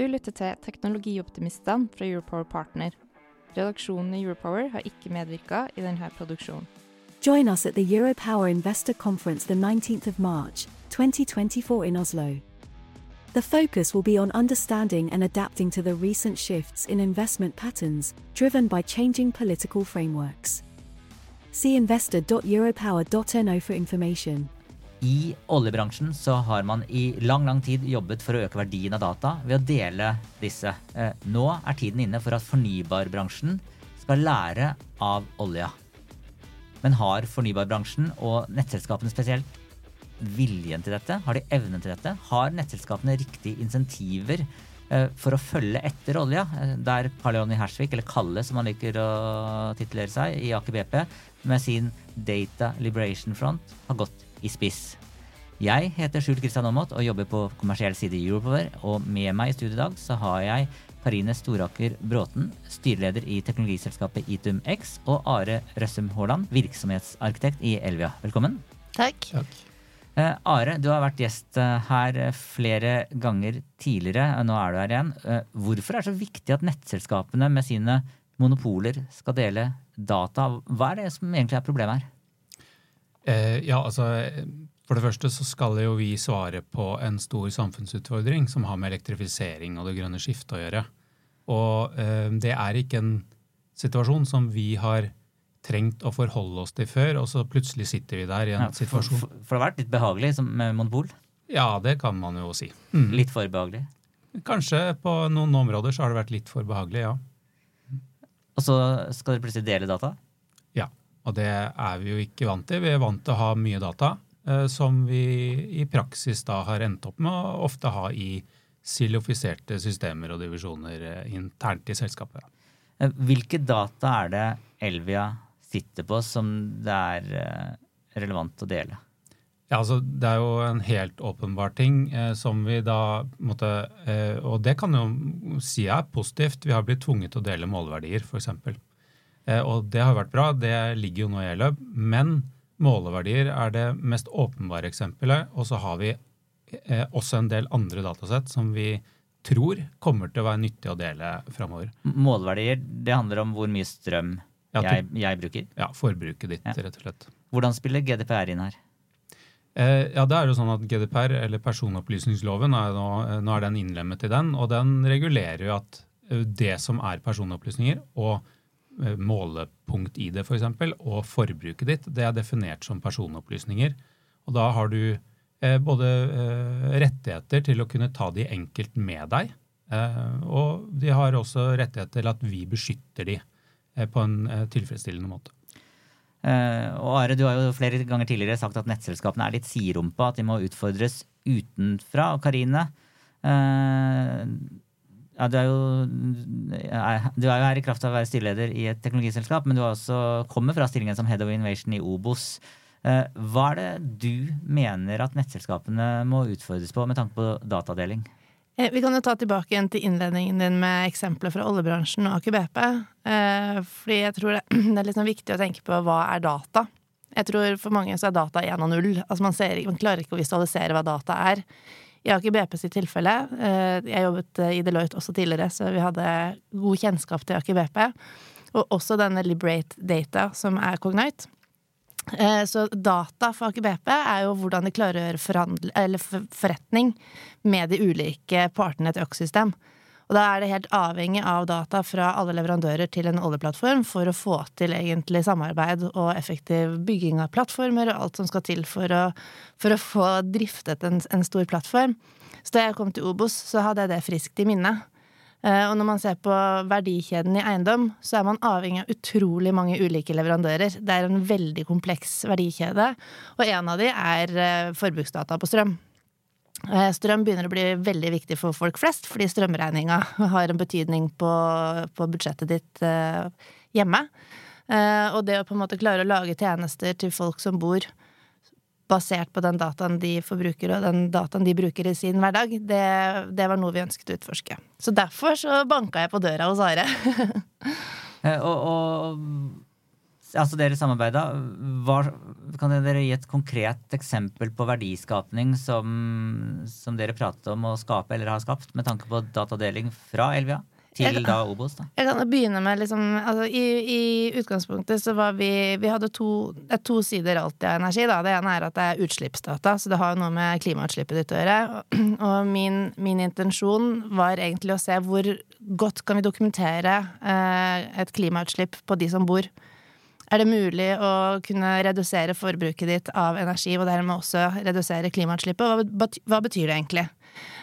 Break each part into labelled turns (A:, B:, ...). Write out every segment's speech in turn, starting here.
A: Du lytter til Teknologioptimistene fra Europower Partner. Redaksjonen i Europower har ikke medvirka i denne produksjonen.
B: Join us at the Europower Investor Conference the 19th of March, 2024 in Oslo. The focus will be on understanding and adapting to the recent shifts in investment patterns driven by changing political frameworks. See investor.europower.no for information.
C: I oljebransjen så har man i lang lang tid jobbet for å øke verdien av data ved å dele disse. Eh, nå er tiden inne for at fornybarbransjen skal lære av olja. Men har fornybarbransjen, og nettselskapene spesielt, viljen til dette? Har de evnen til dette? Har nettselskapene riktige insentiver eh, for å følge etter olja? Eh, der Karl-Johnny Hersvik, eller Kalle som han liker å titulere seg, i Aker BP, med sin Data Liberation Front, har gått i spiss. Jeg heter Skjult Kristian Aamodt og jobber på kommersiell side i Europower. Og med meg i studio i dag så har jeg Karine Storaker Bråten, styreleder i teknologiselskapet Itum X, og Are Røssum Haaland, virksomhetsarkitekt i Elvia. Velkommen.
A: Takk.
C: Eh, Are, du har vært gjest eh, her flere ganger tidligere. Nå er du her igjen. Eh, hvorfor er det så viktig at nettselskapene med sine monopoler skal dele data? Hva er det som egentlig er problemet her?
D: Eh, ja, altså For det første så skal jo vi svare på en stor samfunnsutfordring som har med elektrifisering og det grønne skiftet å gjøre. Og eh, det er ikke en situasjon som vi har trengt å forholde oss til før, og så plutselig sitter vi der i en ja, situasjon.
C: For, for, det har vært litt behagelig med monopol?
D: Ja, det kan man jo si.
C: Mm. Litt for behagelig?
D: Kanskje på noen områder så har det vært litt for behagelig, ja.
C: Og så skal dere plutselig dele data?
D: Og det er vi jo ikke vant til. Vi er vant til å ha mye data eh, som vi i praksis da har endt opp med å ofte ha i silofiserte systemer og divisjoner eh, internt i selskapet.
C: Eh, hvilke data er det Elvia sitter på som det er relevant å dele?
D: Ja, altså Det er jo en helt åpenbar ting eh, som vi da måtte eh, Og det kan jo si er positivt. Vi har blitt tvunget til å dele måleverdier, f.eks. Eh, og det har vært bra, det ligger jo nå i e-løp. Men måleverdier er det mest åpenbare eksempelet. Og så har vi eh, også en del andre datasett som vi tror kommer til å være nyttig å dele framover.
C: Måleverdier, det handler om hvor mye strøm ja, jeg, jeg, bruker?
D: Ja, forbruket ditt, ja. rett og slett.
C: Hvordan spiller GDPR inn her?
D: Eh, ja, det er jo sånn at GDPR, eller personopplysningsloven, er nå, nå, er den innlemmet i den. Og den regulerer jo at det som er personopplysninger, og Eh, målepunkt-ID f.eks., for og forbruket ditt, det er definert som personopplysninger. Og da har du eh, både eh, rettigheter til å kunne ta de enkelt med deg, eh, og de har også rettigheter til at vi beskytter de eh, på en eh, tilfredsstillende måte.
C: og Are, du har jo flere ganger tidligere sagt at nettselskapene er litt siderumpa, at de må utfordres utenfra. Karine, ja, du er, jo, du er jo her i kraft av å være styreleder i et teknologiselskap, men du har også kommer fra stillingen som Head of Innovation i Obos. Eh, hva er det du mener at nettselskapene må utfordres på med tanke på datadeling?
A: Eh, vi kan jo ta tilbake igjen til innledningen din med eksempler fra oljebransjen og Aker BP. Eh, fordi jeg tror det er liksom viktig å tenke på hva er data. Jeg tror For mange så er data én og null. Altså man, ser, man klarer ikke å visualisere hva data er. I ikke BP sitt tilfelle, eh, jeg jobbet eh, i Deloitte også tidligere, så vi hadde god kjennskap til Aker BP, og også denne Liberate Data, som er Cognite. Eh, så data for Aker BP er jo hvordan de klarer å gjøre forretning med de ulike partene i et økosystem. Og da er det helt avhengig av data fra alle leverandører til en oljeplattform for å få til egentlig samarbeid og effektiv bygging av plattformer og alt som skal til for å, for å få driftet en, en, stor plattform. Så da jeg kom til Obos, så hadde jeg det friskt i minne. Eh, og når man ser på verdikjeden i eiendom, så er man avhengig av utrolig mange ulike leverandører. Det er en veldig kompleks verdikjede, og en av de er eh, forbruksdata på strøm. Eh, strøm begynner å bli veldig viktig for folk flest, fordi strømregninga har en betydning på, på budsjettet ditt eh, hjemme. Eh, og det å på en måte klare å lage tjenester til folk som bor basert på den dataen de forbruker og den dataen de bruker i sin hverdag, det, det var noe vi ønsket å utforske. Så derfor så banka jeg på døra hos Are.
C: og, og altså dere samarbeida. Kan dere gi et konkret eksempel på verdiskapning som, som, dere pratet om å skape eller har skapt, med tanke på datadeling fra Elvia? Til da Obos, da?
A: Jeg kan begynne med liksom altså, i, i, utgangspunktet så var vi Vi hadde to, to sider alltid av energi. Da. Det ene er at det er utslippsdata, så det har noe med klimautslippet ditt å gjøre. Og min, min, intensjon var egentlig å se hvor godt kan vi dokumentere eh, et klimautslipp på de som bor er det mulig å kunne redusere forbruket ditt av energi, og dermed også redusere klimautslippet? Hva, hva betyr det egentlig?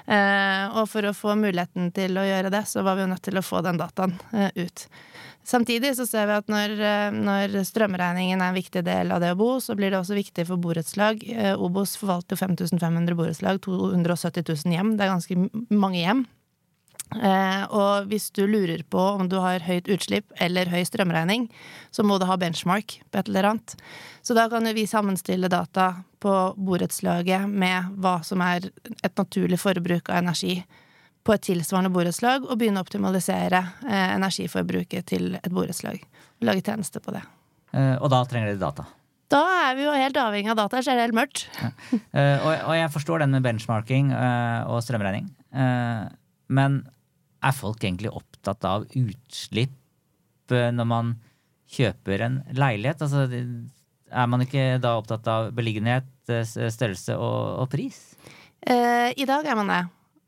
A: Uh, og for å få muligheten til å gjøre det, så var vi jo nødt til å få den dataen uh, ut. Samtidig så ser vi at når, uh, når, strømregningen er en viktig del av det å bo, så blir det også viktig for borettslag. Obos forvalter jo 5500 borettslag, 270 000 hjem. Det er ganske mange hjem. Eh, og hvis du lurer på om du har høyt utslipp eller høy strømregning, så må du ha benchmark på et eller annet. Så da kan vi sammenstille data på borettslaget med hva som er et naturlig forbruk av energi på et tilsvarende borettslag, og begynne å optimalisere eh, energiforbruket til et borettslag. Og lage tjenester på det.
C: Eh, og da trenger de data?
A: Da er vi jo helt avhengig av data, så er det helt mørkt.
C: Ja. og, jeg forstår den med benchmarking og strømregning. men er folk egentlig opptatt av utslipp eh, når man kjøper en leilighet? Altså, er man ikke da opptatt av beliggenhet, eh, størrelse og, og pris?
A: Eh, I dag er man det.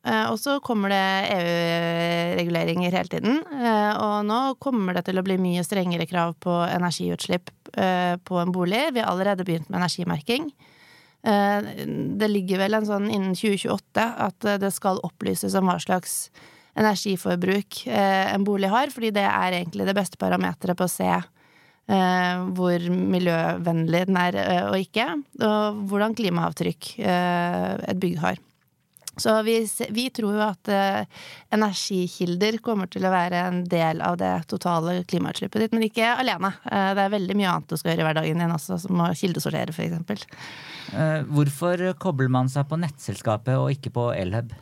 A: Eh, og så kommer det EU-reguleringer hele tiden. Eh, og nå kommer det til å bli mye strengere krav på energiutslipp eh, på en bolig. Vi har allerede begynt med energimerking. Det ligger vel en sånn innen 2028 at det skal opplyses om hva slags energiforbruk eh, en bolig har, fordi det er egentlig det beste parameteret på å se eh, hvor miljøvennlig den er eh, og ikke, og hvordan klimaavtrykk et bygg har. Så vi, vi, tror jo at energikilder kommer til å være en del av det totale klimautslippet ditt, men ikke alene. Det er veldig mye annet du skal gjøre i hverdagen din også, som å kildesortere f.eks.
C: Uh, hvorfor kobler man seg på nettselskapet og ikke på Elhub?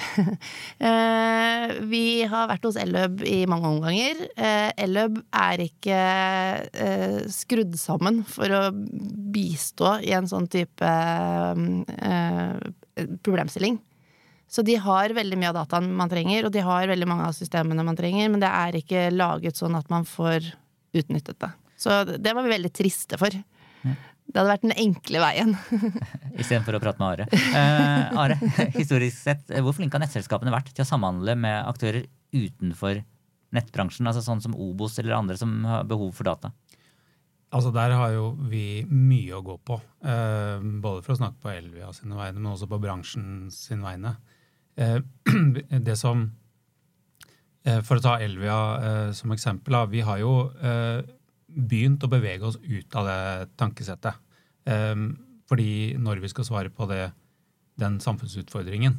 A: Eh, vi har vært hos Elløb i mange omganger. Eh, Elløb er ikke eh, skrudd sammen for å bistå i en sånn type problemstilling. Så de har veldig mye av dataen man trenger, og de har veldig mange av systemene man trenger, men det er ikke laget sånn at man får utnyttet det. Så det var vi veldig triste for. Det hadde vært den enkle veien.
C: Istedenfor å prate med Are. Eh, Are, historisk sett, hvor flinke har nettselskapene vært til å samhandle med aktører utenfor nettbransjen? Altså sånn som Obos eller andre som har behov for data?
D: Altså Der har jo vi mye å gå på. Eh, både for å snakke på Elvia sine vegne, men også på bransjen sin vegne. Eh, det som For å ta Elvia som eksempel. Vi har jo begynt å bevege oss ut av det tankesettet. Um, fordi når vi skal svare på det, den samfunnsutfordringen,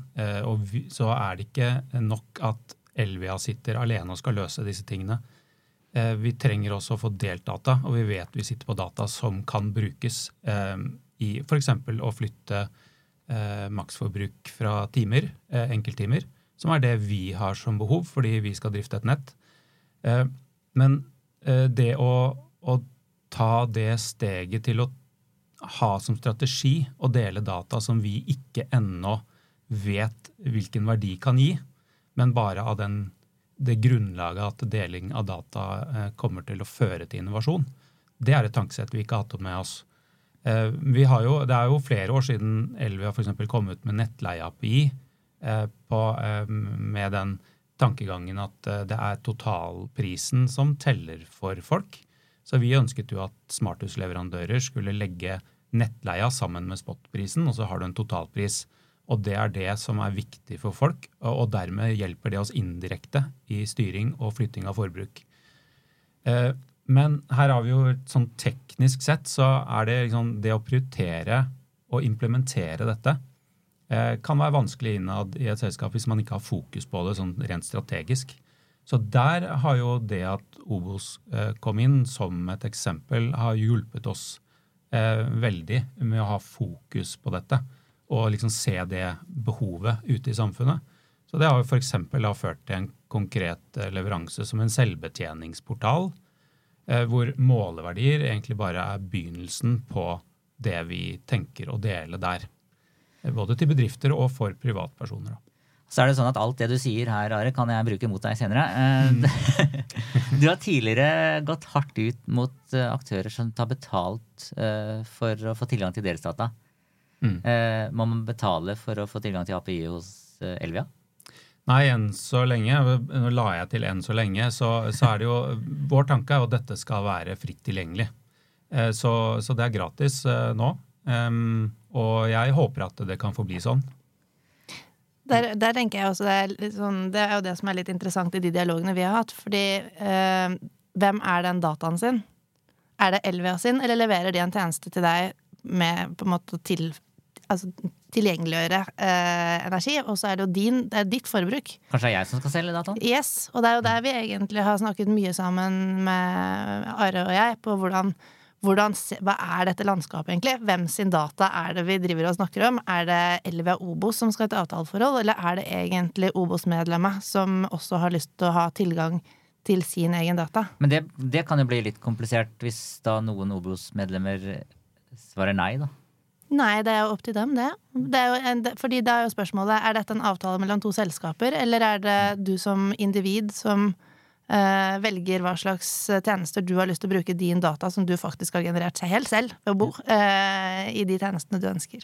D: og vi, så er det ikke nok at Elvia sitter alene og skal løse disse tingene. Uh, vi trenger også å få delt data, og vi vet vi sitter på data som kan brukes um, i f.eks. å flytte uh, maksforbruk fra timer, enkelttimer, som er det vi har som behov fordi vi skal drifte et nett. Men Eh, det å, å, ta det steget til å ha som strategi å dele data som vi ikke ennå vet hvilken verdi kan gi, men bare av den, det grunnlaget at deling av data eh, kommer til å føre til innovasjon, det er et tankesett vi ikke har hatt med oss. Eh, jo, det er jo flere år siden Elvia f.eks. kom ut med nettleie-API med den tankegangen at eh, det er totalprisen som teller for folk. Så vi ønsket jo at smarthusleverandører skulle legge nettleia sammen med spotprisen, og så har du en totalpris. Og det er det som er viktig for folk, og dermed hjelper det oss indirekte i styring og flytting av forbruk. Eh, men her har vi jo sånn teknisk sett så er det liksom det å prioritere og implementere dette kan være vanskelig innad i et selskap hvis man ikke har fokus på det sånn rent strategisk. Så der har jo det at Obos eh, kom inn som et eksempel, har hjulpet oss eh, veldig med å ha fokus på dette. Og liksom se det behovet ute i samfunnet. Så det har jo f.eks. ført til en konkret eh, leveranse som en selvbetjeningsportal. Eh, hvor måleverdier egentlig bare er begynnelsen på det vi tenker å dele der. Eh, både til bedrifter og for privatpersoner.
C: Så er det sånn at alt det du sier her, Are, kan jeg bruke mot deg senere. Mm. du har tidligere gått hardt ut mot aktører som tar betalt for å få tilgang til deres data. Mm. Må man betale for å få tilgang til API hos Elvia?
D: Nei, enn så lenge. Nå la jeg til enn så lenge. Så, så er det jo Vår tanke er at dette skal være fritt tilgjengelig. Eh, så, så det er gratis nå. nå. Og jeg håper at det kan forbli sånn.
A: Der, der tenker jeg også det er, sånn, det er, jo det som er litt interessant i de dialogene vi har hatt. Fordi øh, hvem er den dataen sin? Er det Elvia sin, eller leverer de en tjeneste til deg med på en måte til altså, tilgjengeliggjøre øh, energi, og så er det jo din, det er ditt forbruk.
C: Kanskje det er jeg som skal selge dataen?
A: Yes, og det er jo der vi egentlig har snakket mye sammen med Are og jeg på hvordan, hvordan Hva er dette landskapet, egentlig? Hvem sin data er det vi driver og snakker om? Er det Elvia Obos som skal ha et avtaleforhold, eller er det egentlig Obos-medlemmet som også har lyst til å ha tilgang til sin egen data?
C: Men det, det kan jo bli litt komplisert hvis da noen Obos-medlemmer svarer nei, da?
A: Nei, det er jo opp til dem, det. det en, fordi da er jo spørsmålet er dette en avtale mellom to selskaper, eller er det du som individ som velger hva slags tjenester du har lyst til å bruke din data som du faktisk har generert seg helt selv ved å bo, uh, i de tjenestene du ønsker.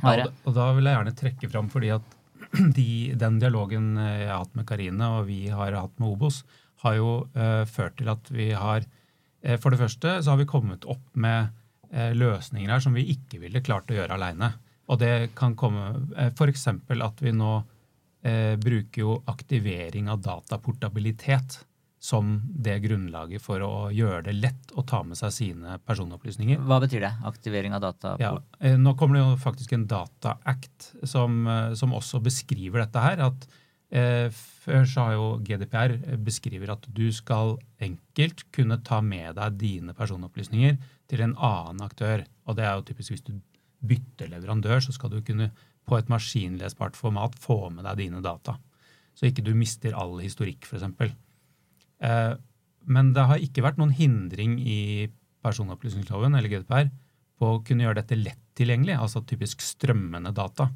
D: Ja, og da vil jeg gjerne trekke fram fordi at de, den dialogen jeg har hatt med Karine og vi har hatt med Obos, har jo ført til at vi har For det første så har vi kommet opp med Eh, løsninger her som vi ikke ville klart å gjøre aleine. Og det kan komme eh, f.eks. at vi nå eh, bruker jo aktivering av dataportabilitet som det grunnlaget for å gjøre det lett å ta med seg sine personopplysninger.
C: Hva betyr det? Aktivering av data?
D: Ja, eh, nå kommer det jo faktisk en Data Act som, som også beskriver dette her. at eh, Før så har jo GDPR beskriver at du skal enkelt kunne ta med deg dine personopplysninger til en annen aktør. Og det er jo typisk hvis du bytter leverandør, så skal du kunne på et maskinlesbart format få med deg dine data. Så ikke du mister all historikk, f.eks. Eh, men det har ikke vært noen hindring i personopplysningsloven eller GDPR på å kunne gjøre dette lett tilgjengelig, altså typisk strømmende data.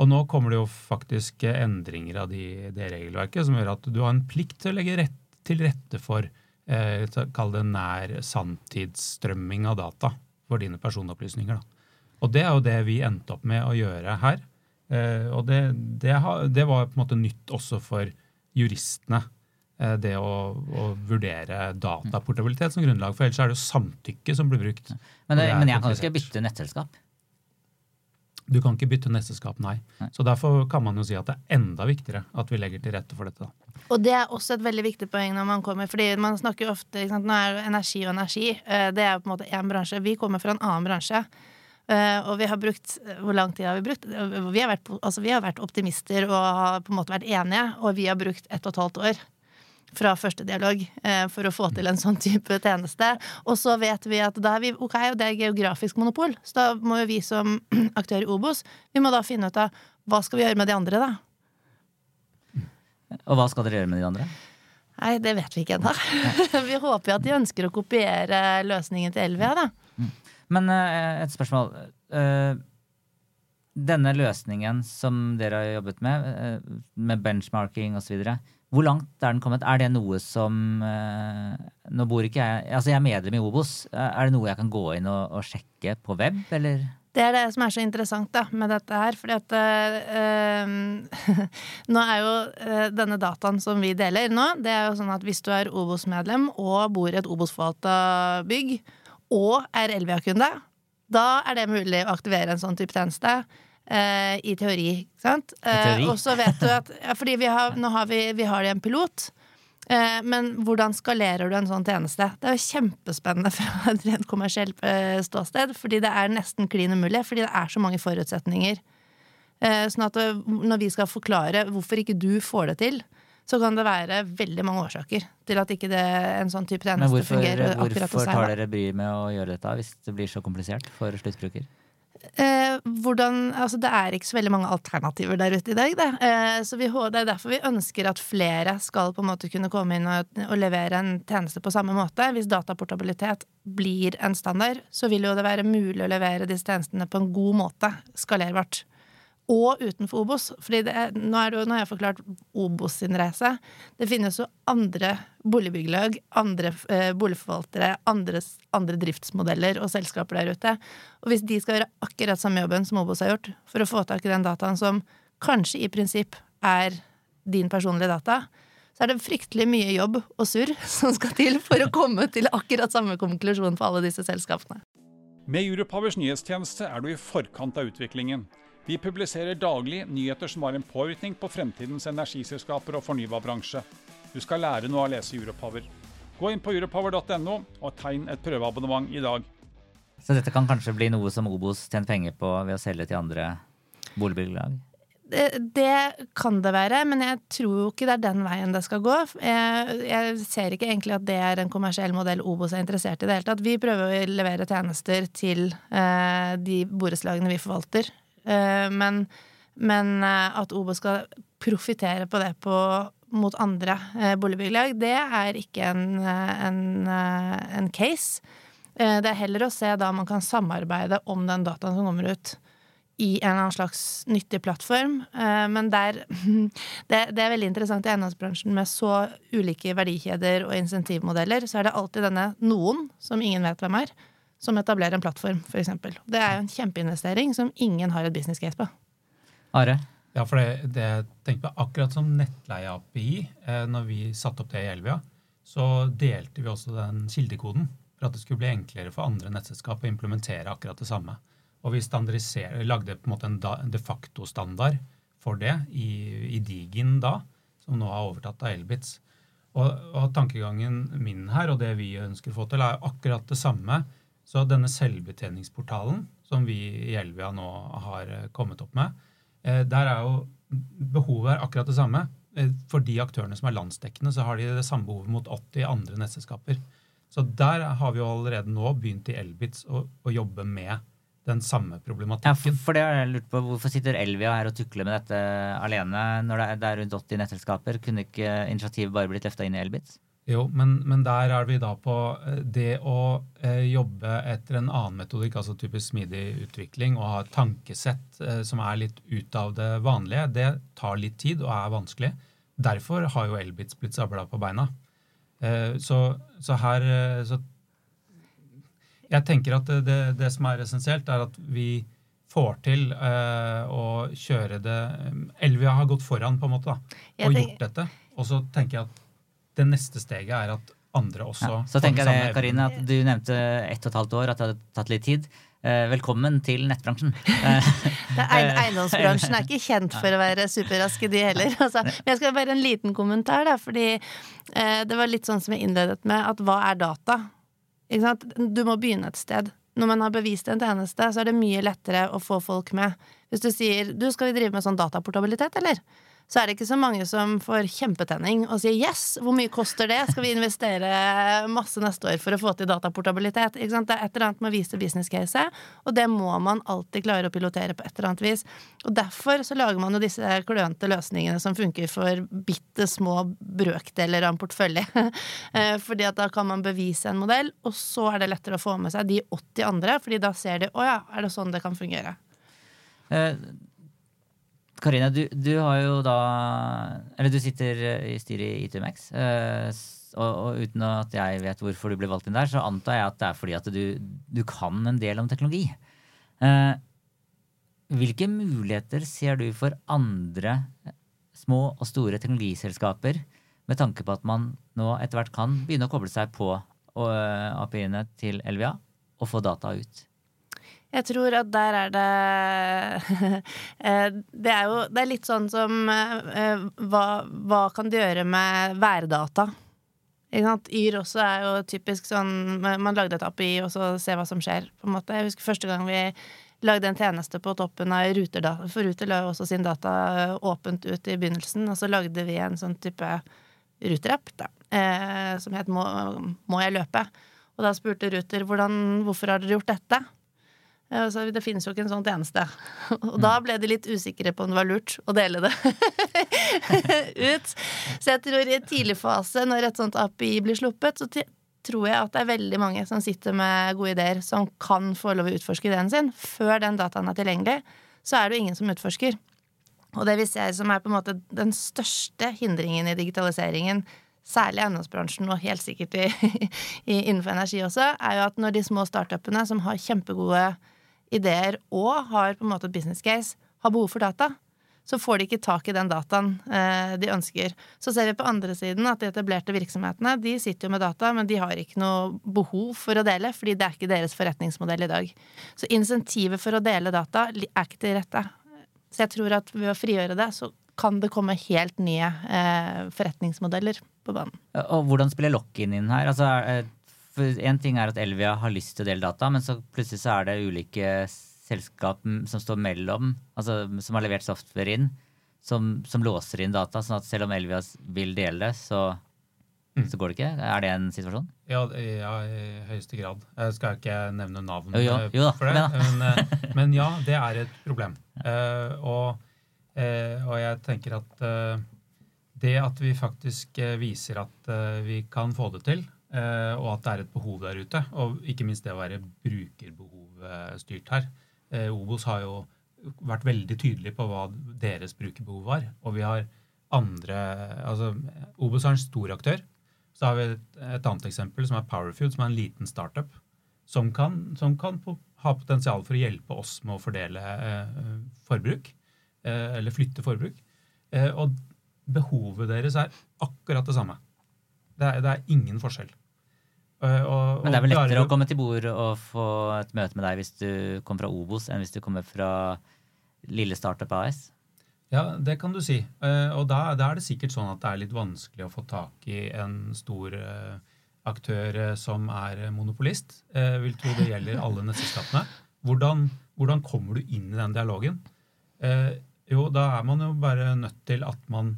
D: Og nå kommer det jo faktisk endringer av de, det regelverket som gjør at du har en plikt til å legge rett, til rette for eh, kall det nær sanntidsstrømming av data for dine personopplysninger. Da. Og det er jo det vi endte opp med å gjøre her. Eh, og det, det, det, var på en måte nytt også for juristene. Eh, det å, å, vurdere dataportabilitet som grunnlag. For ellers er det jo samtykke som blir brukt.
C: Men, det, men jeg kan jo ikke bytte nettselskap?
D: Du kan ikke bytte nettselskap, nei. nei. Så derfor kan man jo si at det er enda viktigere at vi legger til rette for dette. Da.
A: Og det er også et veldig viktig poeng når man kommer, fordi man snakker jo ofte ikke sant, Nå er energi og energi. Eh, det er på en måte én bransje. Vi kommer fra en annen bransje. Eh, og vi har brukt Hvor lang tid har vi brukt? Vi har vært, altså vi har vært optimister og har på en måte vært enige, og vi har brukt ett og et halvt år fra første dialog eh, for å få til en sånn type tjeneste. Og så vet vi at da er vi ok, og det er geografisk monopol, så da må jo vi som aktør i Obos vi må da finne ut av hva skal vi gjøre med de andre, da.
C: Og hva skal dere gjøre med de andre?
A: Nei, det vet vi ikke ennå. vi håper jo at de ønsker å kopiere løsningen til Elvia, da. Mm.
C: Men eh, et spørsmål. Eh, denne løsningen som dere har jobbet med, uh, med benchmarking osv., hvor langt er den kommet? Er det noe som eh, Nå bor ikke jeg Altså, jeg er medlem i Obos. Er det noe jeg kan gå inn og, og sjekke på web, eller?
A: Det er det som er så interessant da, med dette her. fordi at øh, Nå er jo denne dataen som vi deler nå, det er jo sånn at hvis du er Obos-medlem og bor i et Obos-forvalta bygg og er Elvia-kunde, da er det mulig å aktivere en sånn type tjeneste. Uh, I teori, ikke sant? Uh, og så vet du at ja, Fordi vi har, nå har vi, vi har en pilot. Uh, men hvordan skalerer du en sånn tjeneste? Det er jo kjempespennende fra et rent kommersielt ståsted. Fordi det er nesten klin umulig. Fordi det er så mange forutsetninger Eh, sånn at når vi skal forklare hvorfor ikke du får det til, så kan det være veldig mange årsaker til at ikke det, en sånn type tjeneste
C: hvorfor,
A: fungerer akkurat
C: hvorfor
A: hos
C: tar dere bryet med å gjøre dette hvis det blir så komplisert for sluttbruker?
A: Eh, hvordan, altså det er ikke så veldig mange alternativer der ute i dag. Det. Eh, så vi, det er derfor vi ønsker at flere skal på en måte kunne komme inn og, og levere en tjeneste på samme måte. Hvis dataportabilitet blir en standard, så vil jo det være mulig å levere disse tjenestene på en god måte, skalerbart. Og utenfor Obos. Er, nå, nå har jeg forklart Obos sin reise. Det finnes jo andre boligbyggelag, andre eh, boligforvaltere, andre, andre driftsmodeller og selskaper der ute. Og hvis de skal gjøre akkurat samme jobben som Obos har gjort, for å få tak i den dataen som kanskje i prinsipp er din personlige data, så er det fryktelig mye jobb og surr som skal til for å komme til akkurat samme konklusjon for alle disse selskapene.
E: Med Europowers nyhetstjeneste er du i forkant av utviklingen. Vi publiserer daglig nyheter som har en påvirkning på fremtidens energiselskaper og fornybarbransje. Du skal lære noe av å lese Europower. Gå inn på europower.no og tegn et prøveabonnement i dag.
C: Så dette kan kanskje bli noe som Obos tjener penger på ved å selge til andre boligbyggelag?
A: Det, det kan det være, men jeg tror jo ikke det er den veien det skal gå. Jeg, jeg ser ikke egentlig at det er en kommersiell modell Obos er interessert i det hele tatt. Vi prøver å levere tjenester til eh, de borettslagene vi forvalter. Eh, men, men eh, at Obos skal profitere på det på, mot andre eh, boligbyggelag, det er ikke en, en, en case. Det er heller å se da man kan samarbeide om den dataen som kommer ut i en eller annen slags nyttig plattform. Men der, det, det er veldig interessant i eiendomsbransjen med så ulike verdikjeder og insentivmodeller, så er det alltid denne noen, som ingen vet hvem er, som etablerer en plattform, f.eks. Det er jo en kjempeinvestering som ingen har et business case på.
C: Are?
D: Ja, for det, det jeg tenker på akkurat som nettleie-API, eh, når vi satte opp det i Elvia, så delte vi også den kildekoden for at det skulle bli enklere for andre nettselskap å implementere akkurat det samme. Og vi lagde på en måte en en de facto-standard for det i, i Digin da, som nå har overtatt av Elbitz. Og, og tankegangen min her, og det vi ønsker å få til, er akkurat det samme. Så denne selvbetjeningsportalen som vi i Elvia nå har eh, kommet opp med, eh, der er jo behovet er akkurat det samme. Eh, For de aktørene som er landsdekkende, så har de det samme behovet mot 80 andre nettselskaper. Så der har vi jo allerede nå begynt i Elbitz å, å jobbe med den samme problematikken.
C: Ja, for, for det har jeg lurt på. Hvorfor sitter Elvia her og tukler med dette alene når det er, det er rundt 80 nettselskaper? Kunne ikke initiativet bare blitt løfta inn i Elbitz?
D: Jo, men, men der er vi da på eh, det å eh, jobbe etter en annen metodikk, altså typisk smidig utvikling, og ha et tankesett eh, som er litt ut av det vanlige, det tar litt tid og er vanskelig. Derfor har jo Elbitz blitt sabla på beina. Eh, så, så her eh, så Jeg tenker at det, det, det som er essensielt, er at vi får til eh, å kjøre det Elvia har gått foran, på en måte, da, og
A: tenker...
D: gjort dette. Og så tenker jeg at det neste steget er at andre også
C: Ja. Så tenker jeg det, Karine, at du nevnte ett og et halvt år, at det hadde tatt litt tid. Eh, velkommen til nettbransjen. Eh,
A: er, eiendomsbransjen er ikke kjent for å være superraske, de heller. Altså, men jeg skal bare en liten kommentar, da, fordi eh, det var litt sånn som jeg innledet med, at hva er data? Ikke sant? Du må begynne et sted. Når man har bevist en tjeneste, så er det mye lettere å få folk med. Hvis du sier du skal vi drive med sånn dataportabilitet, eller? Så er det ikke så mange som får kjempetenning og sier yes, hvor mye koster det? Skal vi investere masse neste år for å få til dataportabilitet? Det er et eller annet med å vise business case, og det må man alltid klare å pilotere på et eller annet vis. Og derfor så lager man jo disse klønete løsningene som funker for bitte små brøkdeler av en portefølje. Eh, fordi at da kan man bevise en modell, og så er det lettere å få med seg de 80 andre, fordi da ser de å ja, er det sånn det kan fungere.
C: Eh, Karine, du, du har jo da Eller du sitter i styret i ITMX. eh, og, og uten at jeg vet hvorfor du ble valgt inn der, så antar jeg at det er fordi at du, du kan en del om teknologi. Eh, hvilke muligheter ser du for andre eh, små og store teknologiselskaper med tanke på at man nå etter hvert kan begynne å koble seg på eh, API-ene til Elvia og få data ut?
A: Jeg tror at der er det eh, Det er jo det er litt sånn som eh, hva, hva kan du gjøre med værdata? Yr også er jo typisk sånn Man lagde et API, og så se hva som skjer. på en måte. Jeg husker første gang vi lagde en tjeneste på toppen av Ruter. For Ruter la jo også sin data eh, åpent ut i begynnelsen, og så lagde vi en sånn type Ruter-app, eh, som het må, må, jeg løpe?' Og da spurte Ruter hvordan, hvorfor har dere gjort dette? Eh, så det finnes jo ikke en sånn tjeneste. Og da ble de litt usikre på om det var lurt å dele det ut. Så jeg tror i en tidlig fase, når et sånt API blir sluppet, så tror jeg at det er veldig mange som sitter med gode ideer, som kan få lov å utforske ideen sin. Før den dataen er tilgjengelig, så er det jo ingen som utforsker. Og det vi ser som er på en måte den største hindringen i digitaliseringen, særlig i eiendomsbransjen og helt sikkert i, i, innenfor energi også, er jo at når de små startupene som har kjempegode ideer og har på en måte business case, har behov for data, så får de ikke tak i den dataen eh, de ønsker. Så ser vi på andre siden at de etablerte virksomhetene de sitter jo med data, men de har ikke noe behov for å dele, fordi det er ikke deres forretningsmodell i dag. Så insentivet for å dele data er ikke til rette. Så jeg tror at ved å frigjøre det, så kan det komme helt nye eh, forretningsmodeller på banen.
C: Og hvordan spiller lock-in inn her? Altså, en ting er at Elvia har lyst til å dele data, men så plutselig så er det ulike selskap som står mellom, altså som har levert software inn, som, som låser inn data, sånn at selv om Elvia vil dele det, så, mm. så går det ikke? Er det en situasjon?
D: Ja, ja, i høyeste grad. Jeg skal ikke nevne navn
C: jo, jo, jo da,
D: for det, men, eh, men, ja, det er et problem. Uh, og, uh, og, jeg tenker at uh, det at vi faktisk viser at vi kan få det til, og at det er et behov der ute, og ikke minst det å være brukerbehovstyrt her, Eh, Obos har jo vært veldig tydelig på hva deres brukerbehov var. Og vi har andre altså Obos er en stor aktør. Så har vi et, et annet eksempel, som er Powerfood, som er en liten startup. Som kan, som kan på, ha potensial for å hjelpe oss med å fordele eh, forbruk. Eh, eller flytte forbruk. Eh, og behovet deres er akkurat det samme. Det er, det er ingen forskjell.
C: Eh, og, Men det er vel lettere å komme til bord og få et møte med deg hvis du kommer fra Obos, enn hvis du kommer fra lille Startup AS?
D: Ja, det kan du si. Eh, og da, da, er det sikkert sånn at det er litt vanskelig å få tak i en stor eh, aktør som er monopolist. Jeg vil tro det gjelder alle nettselskapene. Hvordan, hvordan kommer du inn i den dialogen? Jo, da er man jo bare nødt til at man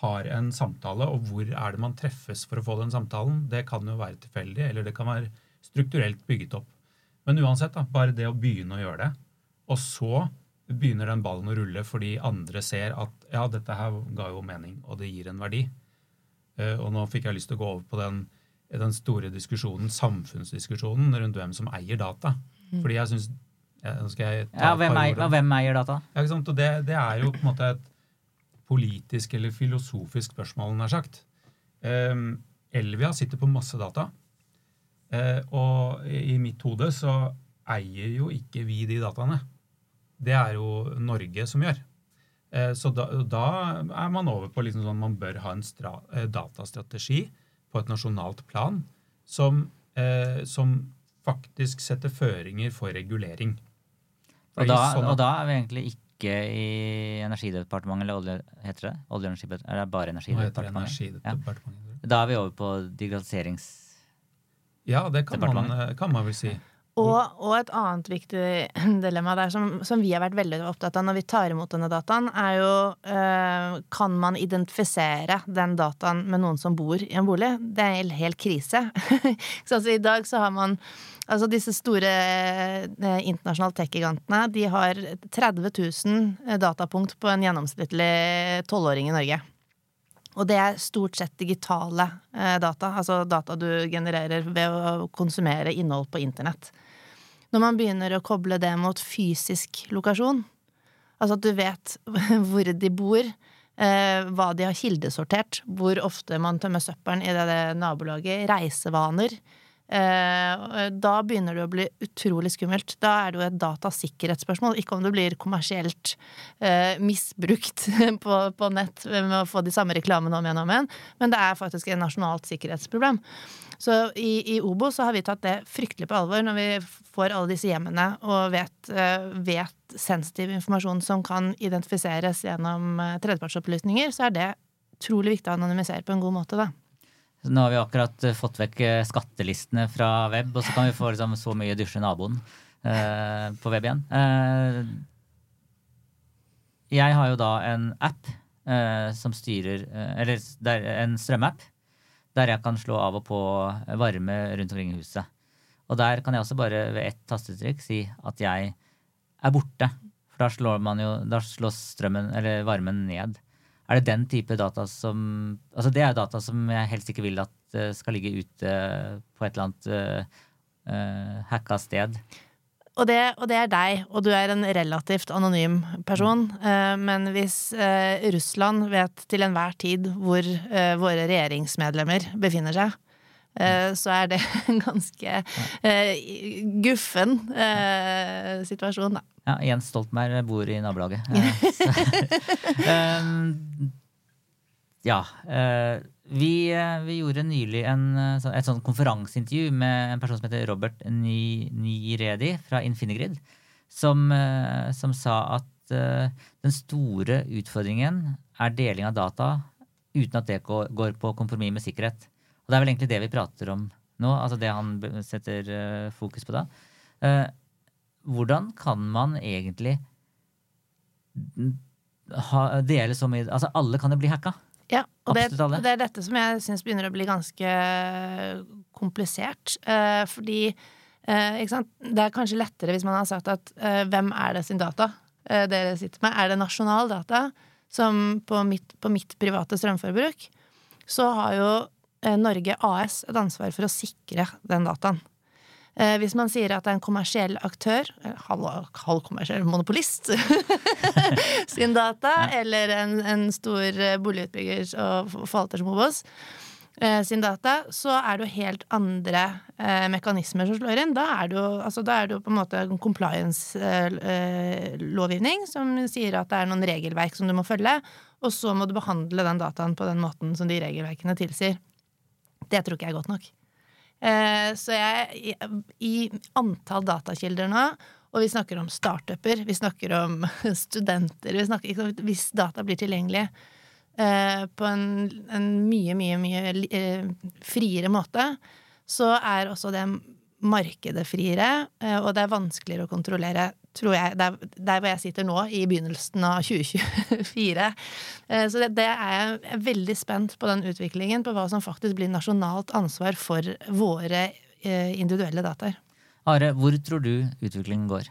D: har en samtale, og hvor er det man treffes for å få den samtalen? Det kan jo være tilfeldig, eller det kan være strukturelt bygget opp. Men uansett, da, bare det å begynne å gjøre det, og så begynner den ballen å rulle fordi andre ser at ja, dette her ga jo mening, og det gir en verdi. Eh, og nå fikk jeg lyst til å gå over på den, den store diskusjonen, samfunnsdiskusjonen rundt hvem som eier data. Mm. Fordi jeg syns ja,
C: hvem, eier, hvem eier data?
D: Ja, og det, det, er jo på en måte et politisk eller filosofisk spørsmål, nær sagt. Um, Elvia sitter på masse data. Uh, og i mitt hode så eier jo ikke vi de dataene. Det er jo Norge som gjør. Uh, så da, da, er man over på liksom sånn man bør ha en stra, uh, datastrategi på et nasjonalt plan som, som faktisk setter føringer for regulering.
C: Og da, sånn og da, er vi egentlig ikke ikke i Energidepartementet, eller olje, heter det? Olje- og energidepartementet? Eller bare Energidepartementet?
D: energidepartementet.
C: Ja. Da er vi over på digitaliserings...
D: Ja, det kan man, kan man vel si.
A: Og, og, et annet viktig dilemma der som, som, vi har vært veldig opptatt av når vi tar imot denne dataen, er jo øh, Kan man identifisere den dataen med noen som bor i en bolig? Det er en hel krise. så altså, I dag så har man Altså disse store eh, internasjonale tech-gigantene de har 30 000 datapunkt på en gjennomsnittlig tolvåring i Norge. Og det er stort sett digitale eh, data, altså data du genererer ved å konsumere innhold på internett. Når man begynner å koble det mot fysisk lokasjon, altså at du vet hvor de bor, eh, hva de har kildesortert, hvor ofte man tømmer søppelen i det, nabolaget, reisevaner, Eh, da begynner det å bli utrolig skummelt. Da er det jo et datasikkerhetsspørsmål, ikke om du blir kommersielt eh, misbrukt på, på, nett med å få de samme reklamene om igjen og om igjen, men det er faktisk et nasjonalt sikkerhetsproblem. Så i, i Obo så har vi tatt det fryktelig på alvor når vi får alle disse hjemmene og vet, eh, vet sensitiv informasjon som kan identifiseres gjennom tredjepartsopplysninger, så er det utrolig viktig å anonymisere på en god måte, da.
C: Så nå har vi akkurat eh, fått vekk eh, skattelistene fra web, og så kan vi få liksom, så mye dusje naboen. eh, på web igjen. Eh, jeg har jo da en app eh, som styrer eh, Eller er en strømapp der jeg kan slå av og på varme rundt omkring i huset. Og der kan jeg også bare ved ett tastetrykk si at jeg er borte. For da slår jo Da slår strømmen, eller varmen, ned. Er det den type data som Altså det er data som jeg helst ikke vil at uh, skal ligge ute på et eller annet uh, hacka sted.
A: Og det, og det, er deg, og du er en relativt anonym person. Men hvis Russland vet til enhver tid hvor våre regjeringsmedlemmer befinner seg, så er det en ganske guffen situasjon, da.
C: Ja, Jens Stoltenberg bor i nabolaget. ja. Vi, vi, gjorde nylig en, et sånn konferanseintervju med en person som heter Robert Nyredi fra Infinigrid, som, som sa at den store utfordringen er deling av data uten at det går på kompromiss med sikkerhet. Og det er vel egentlig det vi prater om nå, altså det han setter fokus på da. Hvordan kan man egentlig ha, dele så mye Altså alle kan jo bli hacka.
A: Ja, og det, det, er dette som jeg syns begynner å bli ganske komplisert. Eh, fordi eh, det er kanskje lettere hvis man har sagt at eh, hvem er det sin data eh, dere sitter med? Er det nasjonal data? Som på mitt, på mitt private strømforbruk, så har jo eh, Norge AS et ansvar for å sikre den dataen. Eh, hvis man sier at det er en kommersiell aktør, halvkommersiell monopolist, sin data, eller en, en stor boligutbygger og forvalter som Obos, eh, sin data, så er det jo helt andre eh, mekanismer som slår inn. Da er det jo, altså, da er det jo på en måte compliance-lovgivning eh, som sier at det er noen regelverk som du må følge, og så må du behandle den dataen på den måten som de regelverkene tilsier. Det tror ikke jeg er godt nok. Eh, så jeg I antall datakilder nå, og vi snakker om startuper, vi snakker om studenter vi snakker, Hvis data blir tilgjengelig eh, på en, en mye, mye, mye eh, friere måte, så er også det markedet friere, og det er vanskeligere å kontrollere tror jeg, der, der, hvor jeg sitter nå, i begynnelsen av 2024. Eh, så det, det er jeg veldig spent på den utviklingen, på hva som faktisk blir nasjonalt ansvar for våre eh, individuelle dataer.
C: Are, hvor tror du utviklingen går?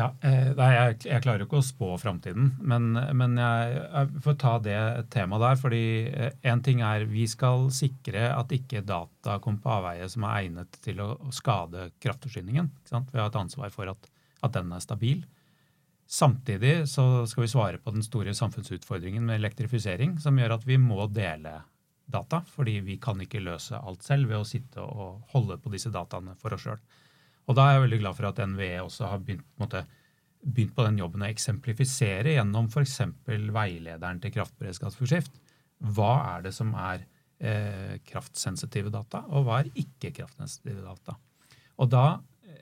D: Ja, eh, nei, jeg, jeg, klarer ikke å spå framtiden, men, men jeg, jeg, får ta det temaet der. fordi én ting er vi skal sikre at ikke data kommer på avveie som er egnet til å, å skade kraftforsyningen. Vi har et ansvar for at at den er stabil. Samtidig så skal vi svare på den store samfunnsutfordringen med elektrifisering, som gjør at vi må dele data, fordi vi kan ikke løse alt selv ved å sitte og holde på disse dataene for oss sjøl. Og da er jeg veldig glad for at NVE også har begynt, måtte, begynt på den jobben å eksemplifisere gjennom f.eks. veilederen til kraftberedskapsforskrift. Hva er det som er eh, kraftsensitive data, og hva er ikke kraftsensitive data? Og da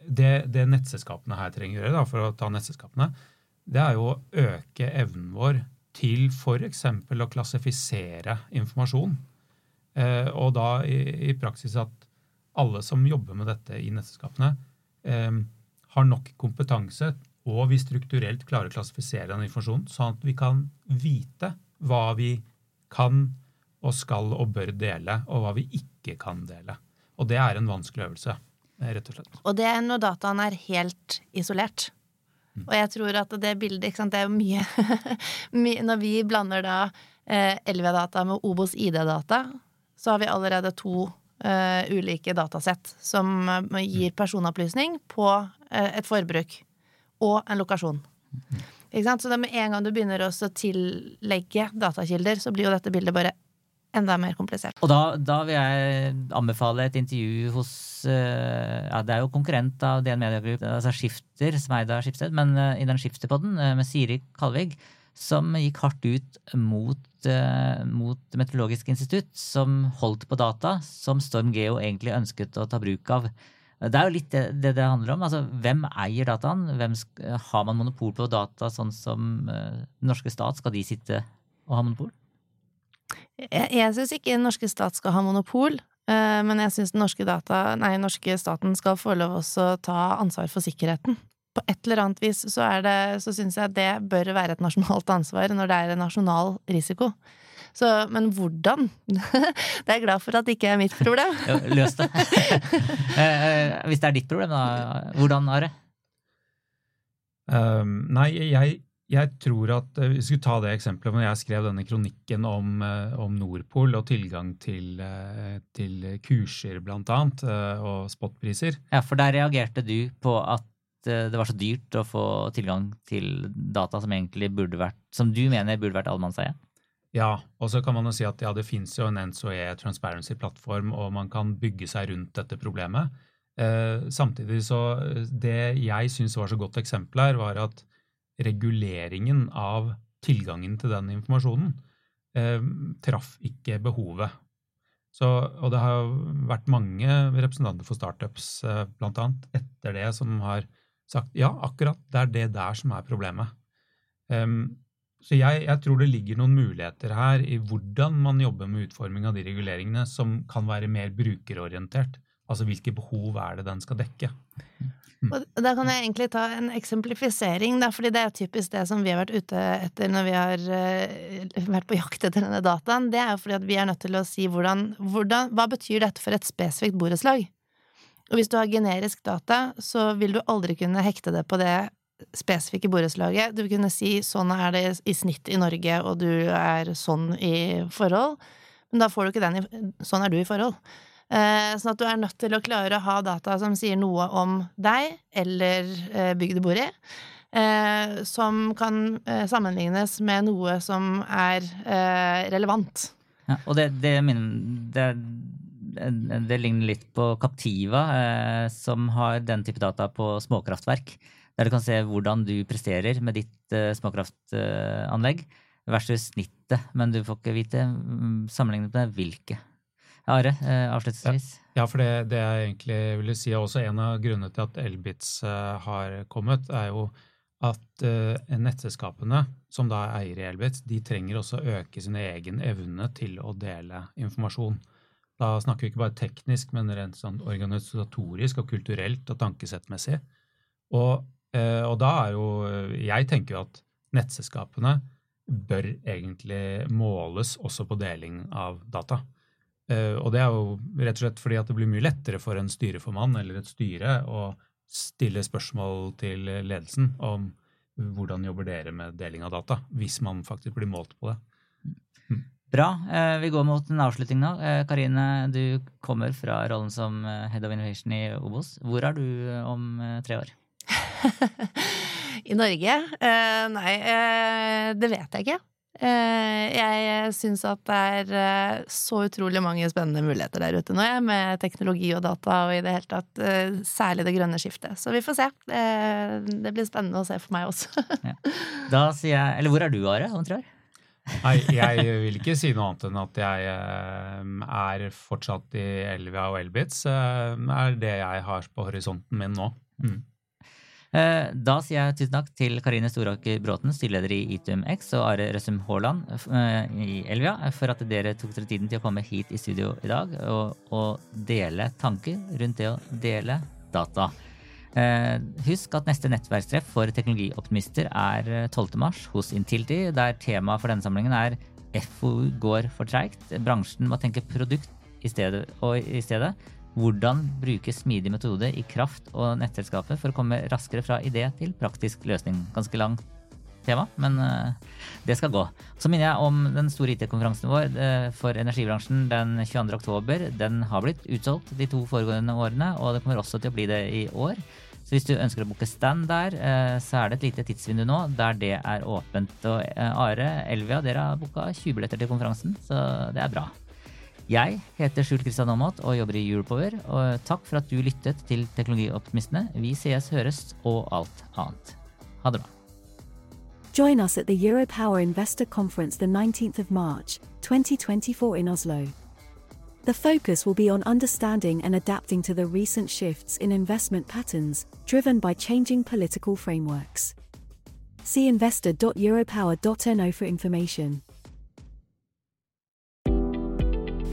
D: det, det, nettselskapene her trenger å gjøre, da, for å ta nettselskapene, det er jo å øke evnen vår til f.eks. å klassifisere informasjon. Eh, og da i, i, praksis at alle som jobber med dette i nettselskapene, eh, har nok kompetanse, og vi strukturelt klarer å klassifisere den informasjonen, sånn at vi kan vite hva vi kan og skal og bør dele, og hva vi ikke kan dele. Og det er en vanskelig øvelse rett og slett.
A: Og det er når dataen er helt isolert. Mm. Og jeg tror at det bildet ikke sant, Det er mye, mye Når vi blander da eh, LV-data med Obos ID-data, så har vi allerede to Uh, ulike datasett som eh, gir personopplysning på uh, et forbruk og en lokasjon. Mm. Så med en gang du begynner å tillegge datakilder, så blir jo dette bildet bare enda mer komplisert.
C: Og da, da, vil jeg anbefale et intervju hos uh, ja, Det er jo konkurrent av DN Media Group, altså Skifter, som av Skipsted, men uh, i den Skifterpodden uh, med Siri Kalvig, som gikk hardt ut mot, mot Meteorologisk institutt, som holdt på data som Storm Geo egentlig ønsket å ta bruk av. Det er jo litt det det, det handler om. altså Hvem eier dataen? Hvem har man monopol på data, sånn som den norske stat? Skal de sitte og ha monopol?
A: Jeg, jeg syns ikke den norske stat skal ha monopol, uh, men jeg syns den norske, data, nei, norske staten skal få lov også ta ansvar for sikkerheten. På et eller annet vis så, er det, så syns jeg det bør være et nasjonalt ansvar når det er en nasjonal risiko. Så, men hvordan? det er jeg glad for at det ikke er mitt problem.
C: Ja, Løs det. Eh, eh, Hvis det er ditt problem, da. Hvordan, Are?
D: Um, nei, jeg, jeg tror at uh, Vi skulle ta det eksempelet når jeg skrev denne kronikken om, uh, om Nordpol og tilgang til, uh, til kurser, annet, og spotpriser.
C: Ja, for der reagerte du på at det var så dyrt å få tilgang til data som egentlig burde vært Som du mener burde vært allemannseie?
D: Ja, og så kan man jo si at ja, det fins jo en NSOE Transparency-plattform, og man kan bygge seg rundt dette problemet. Eh, samtidig så Det jeg syns var så godt eksempel her, var at reguleringen av tilgangen til den informasjonen eh, traff ikke behovet. Så, og det har vært mange representanter for startups eh, blant annet etter det som har sagt ja, akkurat det er det der som er problemet. Um, så jeg, jeg, tror det ligger noen muligheter her i hvordan man jobber med utforming av de reguleringene som kan være mer brukerorientert. Altså hvilke behov er det den skal dekke.
A: Mm. Og da kan jeg egentlig ta en eksemplifisering, da, fordi det er typisk det som vi har vært ute etter når vi har uh, vært på jakt etter denne dataen. Det er jo fordi at vi er nødt til å si hvordan, hvordan Hva betyr dette for et spesifikt borettslag? Og hvis du har generisk data, så vil du aldri kunne hekte det på det spesifikke borettslaget. Du vil kunne si sånn er det i snitt i Norge, og du er sånn i forhold. Men da får du ikke den i Sånn er du i forhold. Eh, sånn at du er nødt til å klare å ha data som sier noe om deg eller eh, bygget du bor i. Eh, som kan sammenlignes med noe som er relevant.
C: Ja, og det, det, det, det, ligner litt på Captiva, som har den type data på småkraftverk. Der du kan se hvordan du presterer med ditt småkraftanlegg versus snittet, men du får ikke vite mm, sammenlignet med hvilke. Are, eh, avslutningsvis?
D: Ja, for det, det jeg egentlig ville si er også en av grunnene til at Elbits uh, har kommet, er jo at uh, nettselskapene, som da er eiere i Elbits, de trenger også å øke sin egen evne til å dele informasjon. Da snakker vi ikke bare teknisk, men rent sånn organisatorisk og kulturelt og tankesettmessig. Og, og da er jo Jeg tenker jo at nettselskapene bør egentlig måles også på deling av data. Uh, og det er jo rett og slett fordi at det blir mye lettere for en styreformann eller et styre å stille spørsmål til ledelsen om hvordan jobber dere med deling av data, hvis man faktisk blir målt på det.
C: Mm. Bra. Uh, vi går mot en avslutning nå. Uh, Karine, du kommer fra rollen som Head of Innovation i Obos. Hvor er du om tre år?
A: I Norge? nei, det vet jeg ikke. Eh, jeg syns at det er eh, så utrolig mange spennende muligheter der ute nå, med teknologi og data og i det hele tatt eh, særlig det grønne skiftet. Så vi får se. Det blir spennende å se for meg også.
C: ja. Da sier jeg Eller hvor er du, Are, om tre år?
D: Nei, jeg vil ikke si noe annet enn at jeg er fortsatt i Elvia og Elbits. er det jeg har på horisonten min nå. Mm.
C: Eh, da sier jeg tusen takk til Karine Storaker Bråten, styreleder i ITUMX, og Are Røssum Haaland eh, i Elvia, for at dere tok dere tiden til å komme hit i studio i dag og, og dele tanker rundt det å dele data. Eh, husk at neste nettverkstreff for teknologioptimister er 12. mars hos Intility, der temaet for denne samlingen er FoU går for treigt. Bransjen må tenke produkt i stedet, og i stedet hvordan bruke smidig metode i kraft- og nettselskapet for å komme raskere fra idé til praktisk løsning. Ganske lang tema, men uh, det skal gå. Så minner jeg om den store IT-konferansen vår uh, for energibransjen den 22. oktober. Den har blitt utsolgt de to foregående årene, og det kommer også til å bli det i år. Så hvis du ønsker å booke stand der, uh, så er det et lite tidsvindu nå der det er åpent. Og Are, Elvia, dere har booka 20 billetter til konferansen, så det er bra. Jeg heter Kristian Aamodt og jobber i Europower. Og eh, takk for at du lyttet til Teknologioptimistene. Vi sees, høres og alt annet. Ha det bra.
B: Join us at the Europower Investor Conference the 19th of March, 2024 in Oslo. The focus will be on understanding and adapting to the recent shifts in investment patterns driven by changing political frameworks. See investor.europower.no for information.